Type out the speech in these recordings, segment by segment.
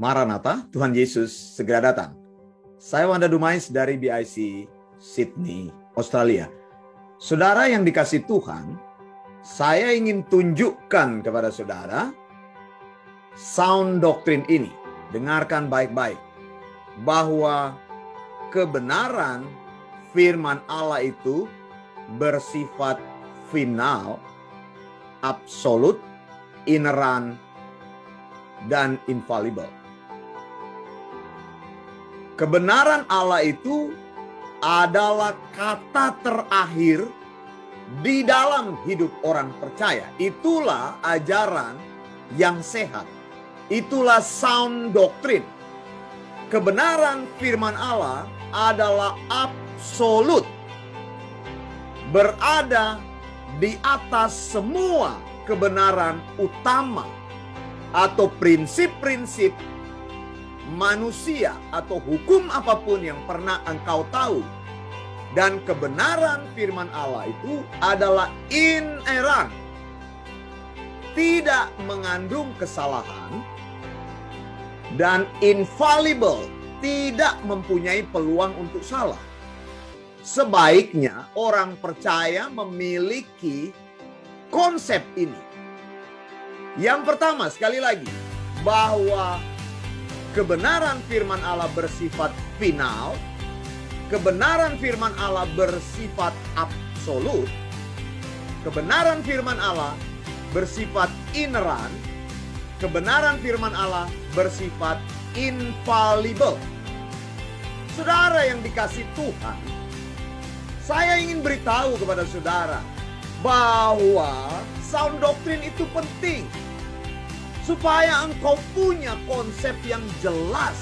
Maranatha, Tuhan Yesus segera datang. Saya Wanda Dumais dari BIC Sydney, Australia. Saudara yang dikasih Tuhan, saya ingin tunjukkan kepada saudara sound doktrin ini. Dengarkan baik-baik bahwa kebenaran firman Allah itu bersifat final, absolut, ineran, dan infallible. Kebenaran Allah itu adalah kata terakhir di dalam hidup orang percaya. Itulah ajaran yang sehat. Itulah sound doctrine. Kebenaran firman Allah adalah absolut. Berada di atas semua kebenaran utama atau prinsip-prinsip manusia atau hukum apa pun yang pernah engkau tahu. Dan kebenaran firman Allah itu adalah ineran. Tidak mengandung kesalahan. Dan infallible. Tidak mempunyai peluang untuk salah. Sebaiknya orang percaya memiliki konsep ini. Yang pertama sekali lagi. Bahwa kebenaran firman Allah bersifat final, kebenaran firman Allah bersifat absolut, kebenaran firman Allah bersifat ineran, kebenaran firman Allah bersifat infallible. Saudara yang dikasih Tuhan, saya ingin beritahu kepada saudara bahwa sound doktrin itu penting supaya engkau punya konsep yang jelas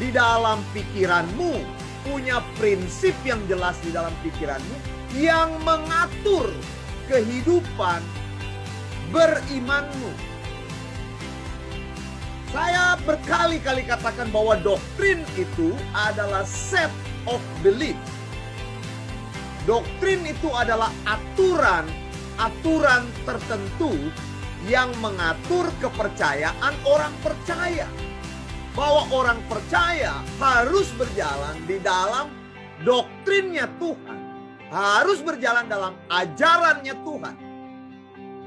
di dalam pikiranmu, punya prinsip yang jelas di dalam pikiranmu yang mengatur kehidupan berimanmu. Saya berkali-kali katakan bahwa doktrin itu adalah set of belief. Doktrin itu adalah aturan, aturan tertentu yang mengatur kepercayaan orang percaya. Bahwa orang percaya harus berjalan di dalam doktrinnya Tuhan. Harus berjalan dalam ajarannya Tuhan.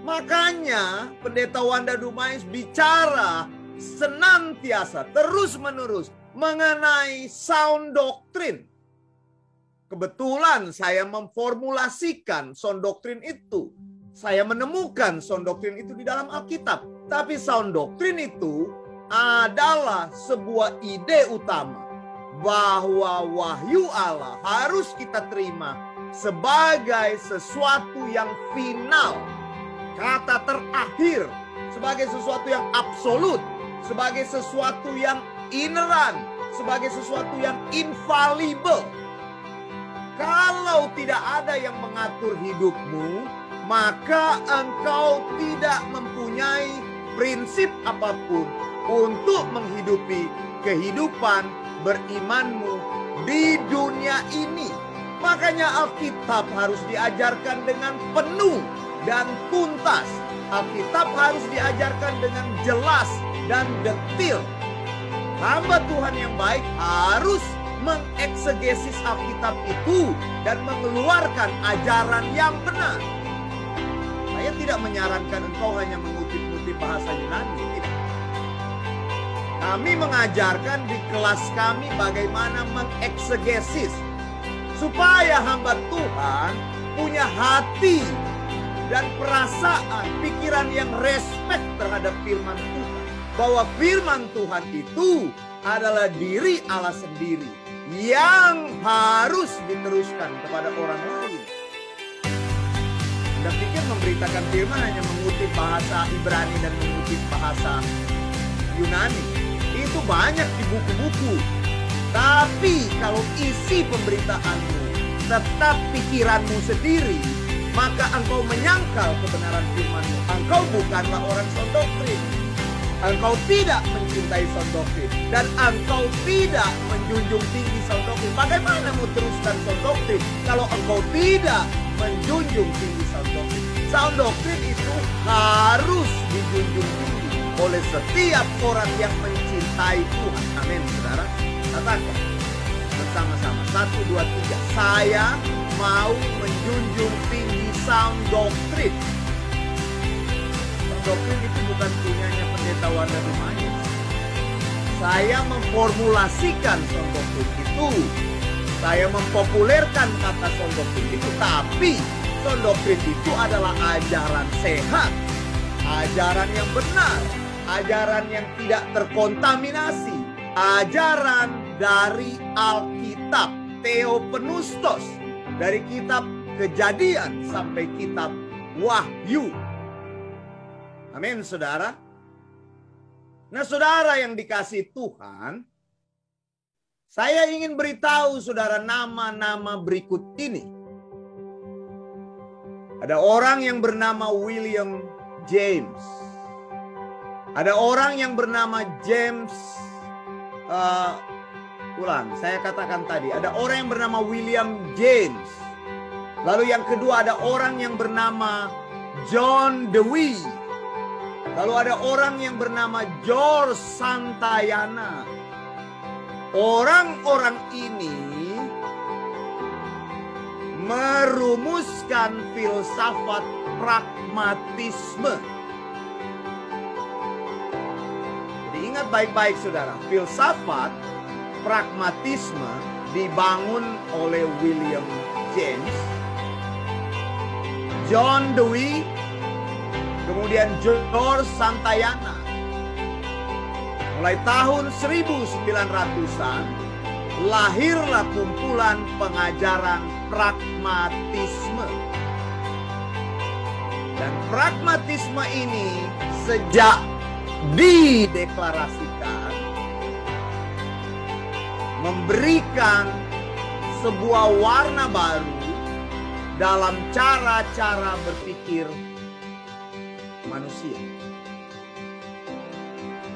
Makanya pendeta Wanda Dumais bicara senantiasa terus menerus mengenai sound doktrin. Kebetulan saya memformulasikan sound doktrin itu saya menemukan sound doktrin itu di dalam Alkitab. Tapi sound doktrin itu adalah sebuah ide utama bahwa wahyu Allah harus kita terima sebagai sesuatu yang final, kata terakhir, sebagai sesuatu yang absolut, sebagai sesuatu yang ineran, sebagai sesuatu yang infallible. Kalau tidak ada yang mengatur hidupmu, maka engkau tidak mempunyai prinsip apa pun untuk menghidupi kehidupan berimanmu di dunia ini. Makanya Alkitab harus diajarkan dengan penuh dan tuntas. Alkitab harus diajarkan dengan jelas dan detil. Hamba Tuhan yang baik harus mengeksegesis Alkitab itu dan mengeluarkan ajaran yang benar. Tidak menyarankan engkau hanya mengutip-ngutip bahasa Yunani. Tidak. Kami mengajarkan di kelas kami bagaimana mengeksegesis. Supaya hamba Tuhan punya hati dan perasaan, pikiran yang respect terhadap firman Tuhan. Bahwa firman Tuhan itu adalah diri Allah sendiri yang harus diteruskan kepada orang lain. Memberitakan firman hanya mengutip bahasa Ibrani dan mengutip bahasa Yunani. Itu banyak di buku-buku. Tapi kalau isi pemberitaanmu tetap pikiranmu sendiri, maka engkau menyangkal kebenaran firmanmu. Engkau bukanlah orang sondoktrin. Engkau tidak mencintai sondoktrin. Dan engkau tidak menjunjung tinggi sondoktrin. Bagaimana mau teruskan sondoktrin kalau engkau tidak menjunjung tinggi sound doctrine. Sound doctrine itu harus dijunjung tinggi. oleh setiap orang yang mencintai Tuhan. Amin, saudara. Katakan bersama-sama. Satu, dua, tiga. Saya mau menjunjung tinggi sound doktrin. Sound doktrin itu bukan punyanya pendeta Wanda Rumahnya. Saya memformulasikan sound doktrin itu. Saya mempopulerkan kata sound doktrin itu. Tapi sound doktrin itu adalah ajaran sehat. Ajaran yang benar. Ajaran yang tidak terkontaminasi. Ajaran dari Alkitab. Theopenustos. Dari kitab kejadian sampai kitab wahyu. Amin saudara. Nah saudara yang dikasih Tuhan. Saya ingin beritahu saudara nama-nama berikut ini. Ada orang yang bernama William James. Ada orang yang bernama James uh, ulang, saya katakan tadi, ada orang yang bernama William James. Lalu yang kedua ada orang yang bernama John Dewey. Lalu ada orang yang bernama George Santayana. Orang-orang ini merumuskan filsafat pragmatisme. Jadi ingat baik-baik saudara, filsafat pragmatisme dibangun oleh William James, John Dewey, kemudian George Santayana. Mulai tahun 1900-an lahirlah kumpulan pengajaran pragmatisme. Dan pragmatisme ini sejak dideklarasikan memberikan sebuah warna baru dalam cara-cara berpikir manusia.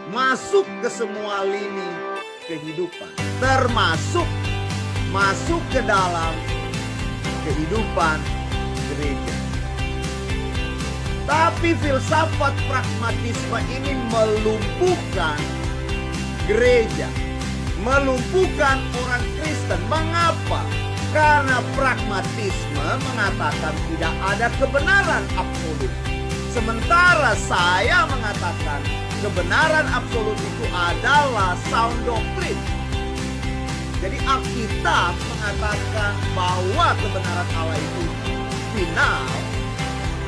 Masuk ke semua lini kehidupan, termasuk masuk ke dalam kehidupan gereja. Tapi filsafat pragmatisme ini melumpuhkan gereja, melumpuhkan orang Kristen. Mengapa? Karena pragmatisme mengatakan tidak ada kebenaran absolut. Sementara saya mengatakan kebenaran absolut itu adalah sound doctrine. Jadi Alkitab mengatakan bahwa kebenaran Allah itu final,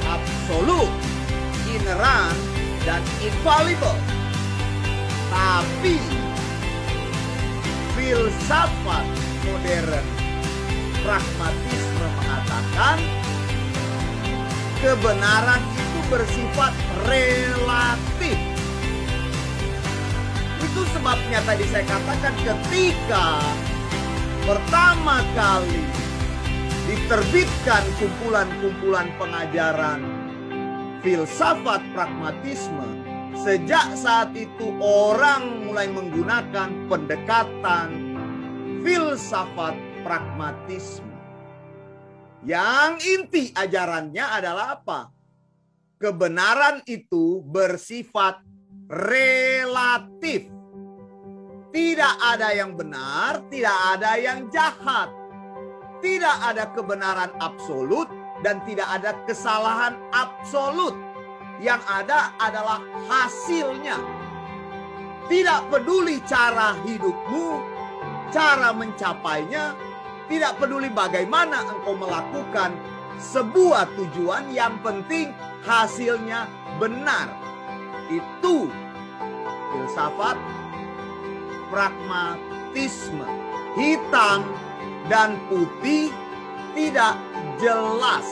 absolut, ineran, dan infallible. Tapi filsafat modern pragmatisme mengatakan kebenaran itu bersifat relatif. Itu sebabnya tadi saya katakan ketika pertama kali diterbitkan kumpulan-kumpulan pengajaran filsafat pragmatisme, sejak saat itu orang mulai menggunakan pendekatan filsafat pragmatisme. Yang inti ajarannya adalah apa? Kebenaran itu bersifat relatif. Tidak ada yang benar, tidak ada yang jahat. Tidak ada kebenaran absolut dan tidak ada kesalahan absolut. Yang ada adalah hasilnya. Tidak peduli cara hidupmu, cara mencapainya, tidak peduli bagaimana engkau melakukan sebuah tujuan, yang penting hasilnya benar. Itu filsafat pragmatisme. Hitam dan putih tidak jelas.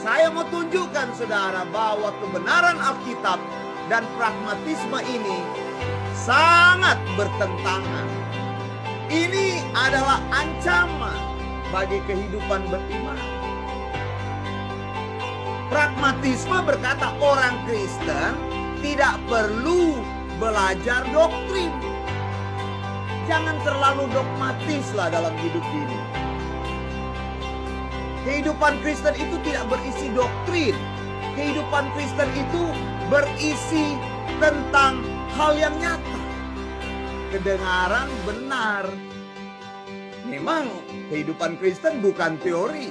Saya mau tunjukkan saudara bahwa kebenaran Alkitab dan pragmatisme ini sangat bertentangan. Ini adalah ancaman bagi kehidupan beriman. Pragmatisme berkata orang Kristen tidak perlu belajar doktrin. Jangan terlalu dogmatis lah dalam hidup ini. Kehidupan Kristen itu tidak berisi doktrin. Kehidupan Kristen itu berisi tentang hal yang nyata. Kedengaran benar. Memang kehidupan Kristen bukan teori.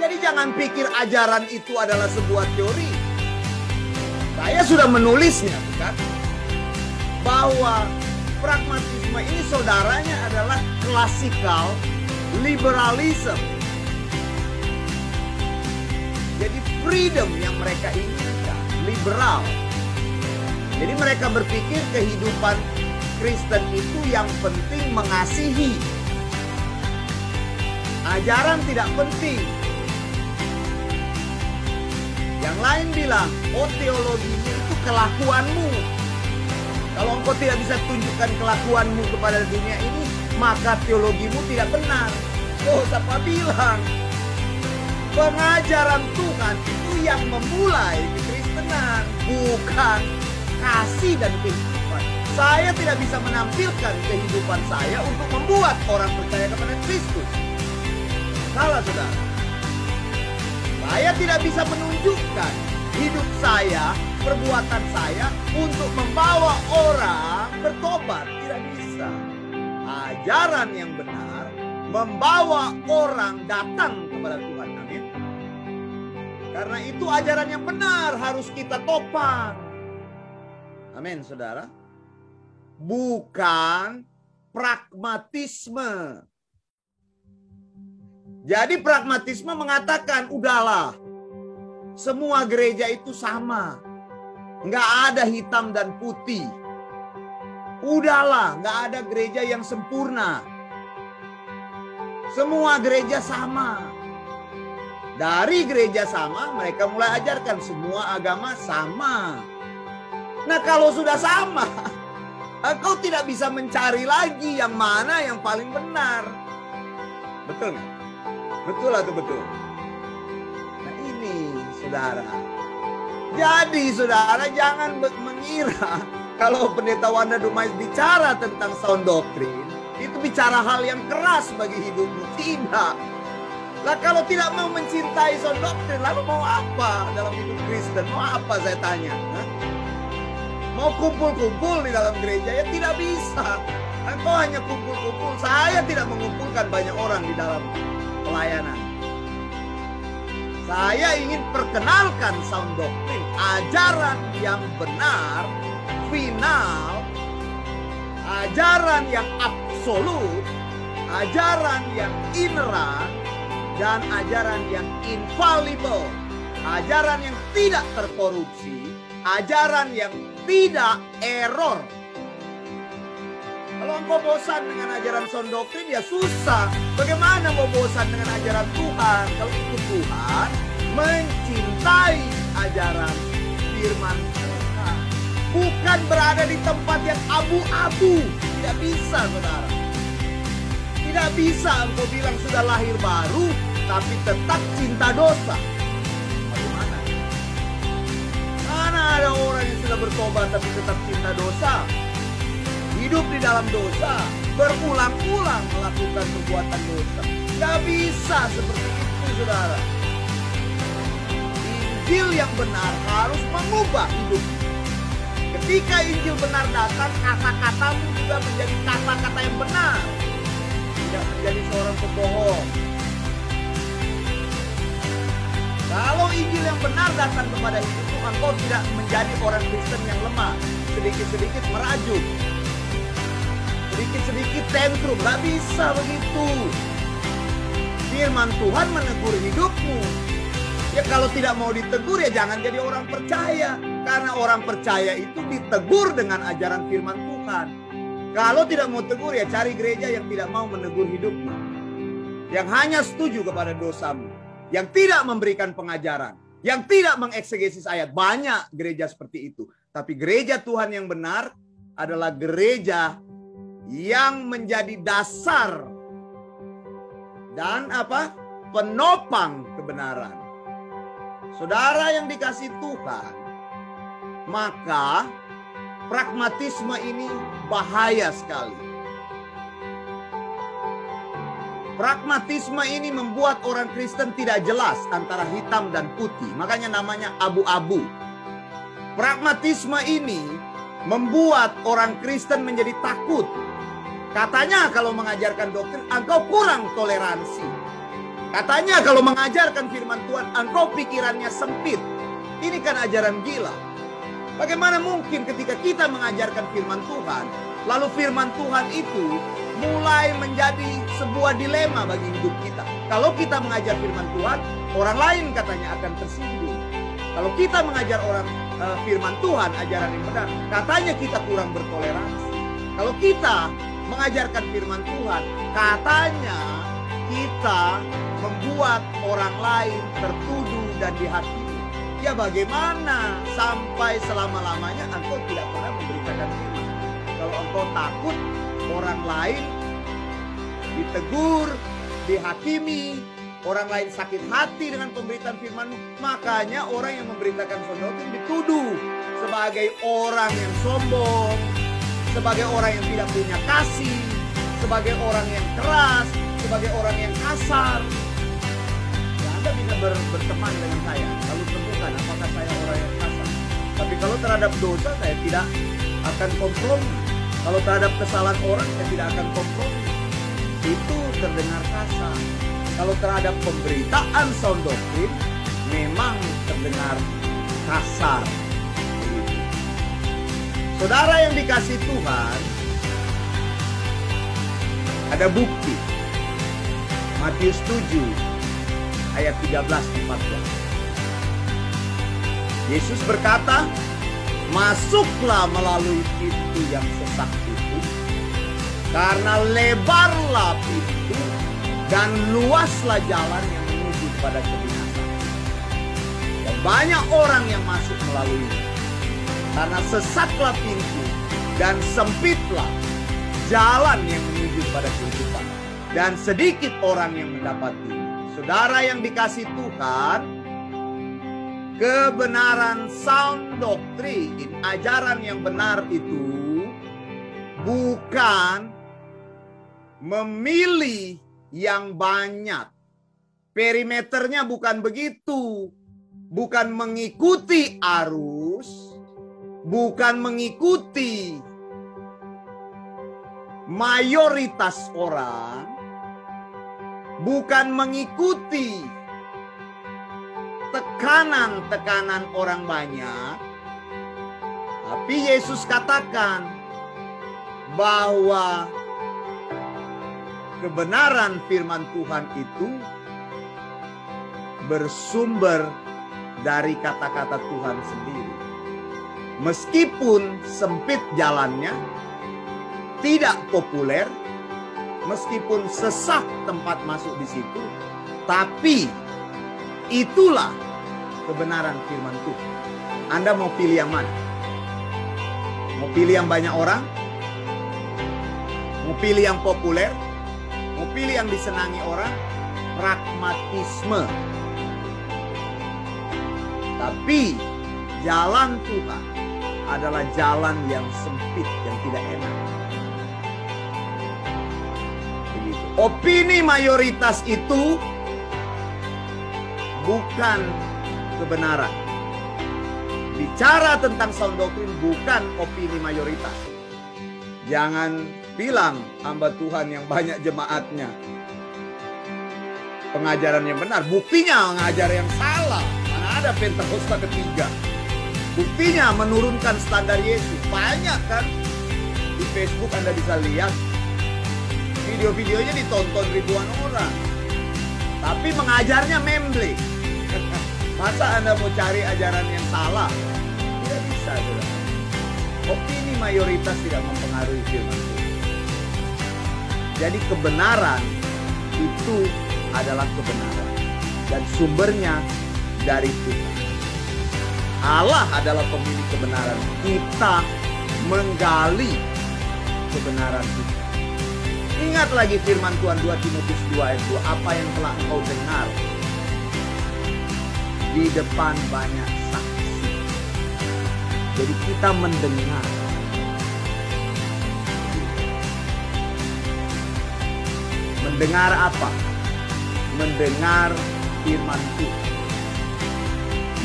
Jadi jangan pikir ajaran itu adalah sebuah teori. Saya sudah menulisnya, bukan? Bahwa pragmatisme ini saudaranya adalah klasikal liberalism. Jadi freedom yang mereka inginkan, liberal. Jadi mereka berpikir kehidupan Kristen itu yang penting mengasihi. Ajaran tidak penting. Yang lain bilang, oh teologimu itu kelakuanmu. Kalau engkau tidak bisa tunjukkan kelakuanmu kepada dunia ini, maka teologimu tidak benar. Oh, siapa bilang? Pengajaran Tuhan itu yang memulai kekristenan, bukan kasih dan kehidupan. Saya tidak bisa menampilkan kehidupan saya untuk membuat orang percaya kepada Kristus. Salah, saudara. Saya tidak bisa menunjukkan hidup saya, perbuatan saya untuk membawa orang bertobat. Tidak bisa. Ajaran yang benar membawa orang datang kepada Tuhan. Amin. Karena itu ajaran yang benar harus kita topang. Amin, saudara. Bukan pragmatisme. Jadi pragmatisme mengatakan, udahlah, semua gereja itu sama. Nggak ada hitam dan putih. Udahlah, nggak ada gereja yang sempurna. Semua gereja sama. Dari gereja sama, mereka mulai ajarkan semua agama sama. Nah kalau sudah sama, engkau tidak bisa mencari lagi yang mana yang paling benar. Betul nggak? Betul atau betul? Nah ini saudara. Jadi saudara jangan mengira kalau pendeta Wanda Dumais bicara tentang sound doctrine, itu bicara hal yang keras bagi hidupmu. Tidak. Lah kalau tidak mau mencintai sound doctrine, lalu mau apa dalam hidup Kristen? Mau apa saya tanya? Hah? Mau kumpul-kumpul di dalam gereja? Ya tidak bisa. Engkau hanya kumpul-kumpul. Saya tidak mengumpulkan banyak orang di dalam pelayanan. Saya ingin perkenalkan sound doctrine, ajaran yang benar, final, ajaran yang absolut, ajaran yang ineran, dan ajaran yang infallible, ajaran yang tidak terkorupsi, ajaran yang tidak error. Kalau engkau bosan dengan ajaran sound doktrin ya susah. Bagaimana mau bosan dengan ajaran Tuhan? Kalau itu Tuhan mencintai ajaran firman Tuhan. Bukan berada di tempat yang abu-abu. Tidak bisa saudara. Tidak bisa engkau bilang sudah lahir baru tapi tetap cinta dosa. Bagaimana? Mana ada orang yang sudah bertobat tapi tetap cinta dosa? Hidup di dalam dosa, berulang-ulang melakukan perbuatan dosa. Gak bisa seperti itu, saudara. Injil yang benar harus mengubah hidup. Ketika Injil benar datang, kata-katamu juga menjadi kata-kata yang benar. Tidak menjadi seorang pembohong. Kalau Injil yang benar datang kepada hidupmu, engkau tidak menjadi orang Kristen yang lemah. Sedikit-sedikit merajuk sedikit-sedikit tantrum. Gak bisa begitu. Firman Tuhan menegur hidupmu. Ya kalau tidak mau ditegur ya jangan jadi orang percaya. Karena orang percaya itu ditegur dengan ajaran firman Tuhan. Kalau tidak mau tegur ya cari gereja yang tidak mau menegur hidupmu. Yang hanya setuju kepada dosamu. Yang tidak memberikan pengajaran. Yang tidak mengeksegesis ayat. Banyak gereja seperti itu. Tapi gereja Tuhan yang benar adalah gereja yang menjadi dasar dan apa? penopang kebenaran. Saudara yang dikasih Tuhan, maka pragmatisme ini bahaya sekali. Pragmatisme ini membuat orang Kristen tidak jelas antara hitam dan putih. Makanya namanya abu-abu. Pragmatisme ini membuat orang Kristen menjadi takut. Katanya kalau mengajarkan doktrin, engkau kurang toleransi. Katanya kalau mengajarkan firman Tuhan, engkau pikirannya sempit. Ini kan ajaran gila. Bagaimana mungkin ketika kita mengajarkan firman Tuhan, lalu firman Tuhan itu mulai menjadi sebuah dilema bagi hidup kita. Kalau kita mengajar firman Tuhan, orang lain katanya akan tersinggung. Kalau kita mengajar orang uh, firman Tuhan, ajaran yang benar, katanya kita kurang bertoleransi. Kalau kita mengajarkan firman Tuhan, katanya kita membuat orang lain tertuduh dan dihakimi. Ya bagaimana sampai selama-lamanya engkau tidak pernah memberitakan firman. Kalau engkau takut orang lain ditegur, dihakimi, orang lain sakit hati dengan pemberitaan firman makanya orang yang memberitakan sonotin dituduh sebagai orang yang sombong, sebagai orang yang tidak punya kasih, sebagai orang yang keras, sebagai orang yang kasar. Ya, anda bisa ber berteman dengan saya, lalu temukan apakah saya orang yang kasar. Tapi kalau terhadap dosa saya tidak akan kompromi. Kalau terhadap kesalahan orang saya tidak akan kompromi. Itu terdengar kasar. Kalau terhadap pemberitaan sound doktrin memang terdengar kasar. Saudara yang dikasih Tuhan, ada bukti. Matius 7 ayat 13 14. Yesus berkata, "Masuklah melalui pintu yang sesak itu, karena lebarlah pintu dan luaslah jalan yang menuju kepada kebinasaan. Dan banyak orang yang masuk melalui karena sesatlah pintu dan sempitlah jalan yang menuju pada kehidupan. Dan sedikit orang yang mendapati. Saudara yang dikasih Tuhan, kebenaran sound doktrin, ajaran yang benar itu bukan memilih yang banyak. Perimeternya bukan begitu. Bukan mengikuti arus, bukan mengikuti mayoritas orang, bukan mengikuti tekanan-tekanan orang banyak, tapi Yesus katakan bahwa kebenaran firman Tuhan itu bersumber dari kata-kata Tuhan sendiri. Meskipun sempit jalannya, tidak populer, meskipun sesak tempat masuk di situ, tapi itulah kebenaran firman Tuhan. Anda mau pilih yang mana? Mau pilih yang banyak orang? Mau pilih yang populer? Mau pilih yang disenangi orang? Pragmatisme. Tapi jalan Tuhan adalah jalan yang sempit yang tidak enak. Opini mayoritas itu bukan kebenaran. Bicara tentang sound doctrine bukan opini mayoritas. Jangan bilang hamba Tuhan yang banyak jemaatnya. Pengajaran yang benar, buktinya mengajar yang salah. Mana ada Pentakosta ketiga. Buktinya menurunkan standar Yesus. Banyak kan? Di Facebook Anda bisa lihat. Video-videonya ditonton ribuan orang. Tapi mengajarnya memble. Masa Anda mau cari ajaran yang salah? Tidak bisa, saudara. Opini mayoritas tidak mempengaruhi firman. Jadi kebenaran itu adalah kebenaran. Dan sumbernya dari Tuhan. Allah adalah pemilik kebenaran. Kita menggali kebenaran itu. Ingat lagi firman Tuhan 2 Timotius 2 ayat 2. Apa yang telah engkau dengar di depan banyak saksi. Jadi kita mendengar. Mendengar apa? Mendengar firman Tuhan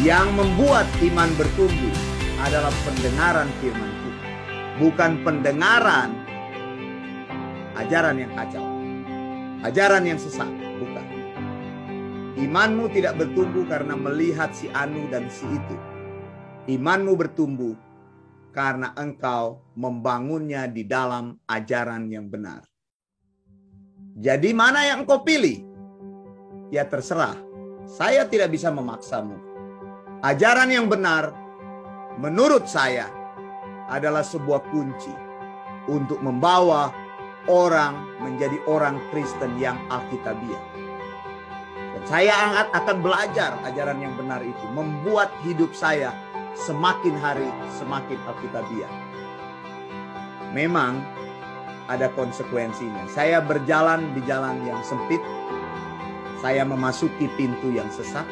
yang membuat iman bertumbuh adalah pendengaran firman Tuhan. Bukan pendengaran ajaran yang kacau. Ajaran yang sesat. Bukan. Imanmu tidak bertumbuh karena melihat si Anu dan si itu. Imanmu bertumbuh karena engkau membangunnya di dalam ajaran yang benar. Jadi mana yang engkau pilih? Ya terserah. Saya tidak bisa memaksamu. Ajaran yang benar menurut saya adalah sebuah kunci untuk membawa orang menjadi orang Kristen yang alkitabiah. Dan saya akan belajar ajaran yang benar itu, membuat hidup saya semakin hari semakin alkitabiah. Memang ada konsekuensinya. Saya berjalan di jalan yang sempit, saya memasuki pintu yang sesat.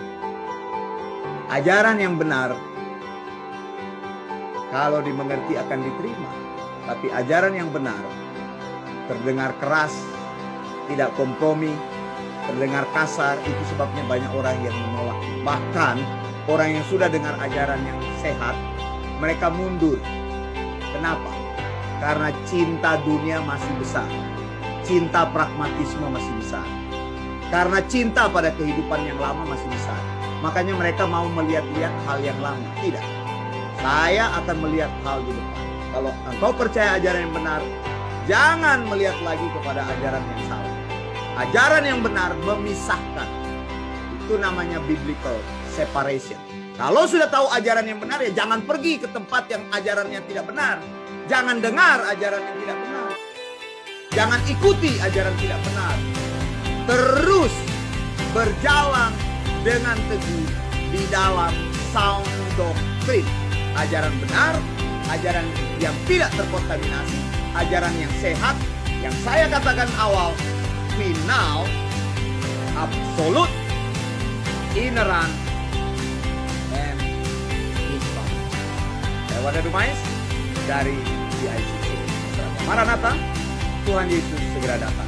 Ajaran yang benar kalau dimengerti akan diterima. Tapi ajaran yang benar terdengar keras, tidak kompromi, terdengar kasar, itu sebabnya banyak orang yang menolak. Bahkan orang yang sudah dengar ajaran yang sehat, mereka mundur. Kenapa? Karena cinta dunia masih besar. Cinta pragmatisme masih besar. Karena cinta pada kehidupan yang lama masih besar. Makanya mereka mau melihat-lihat hal yang lama. Tidak saya akan melihat hal di depan. Kalau engkau percaya ajaran yang benar, jangan melihat lagi kepada ajaran yang salah. Ajaran yang benar memisahkan. Itu namanya biblical separation. Kalau sudah tahu ajaran yang benar ya jangan pergi ke tempat yang ajarannya tidak benar. Jangan dengar ajaran yang tidak benar. Jangan ikuti ajaran tidak benar. Terus berjalan dengan teguh di dalam sound doctrine ajaran benar, ajaran yang tidak terkontaminasi, ajaran yang sehat, yang saya katakan awal, final, absolut, ineran, and infant. Saya Wadah Dumais dari DICC. Maranatha, Tuhan Yesus segera datang.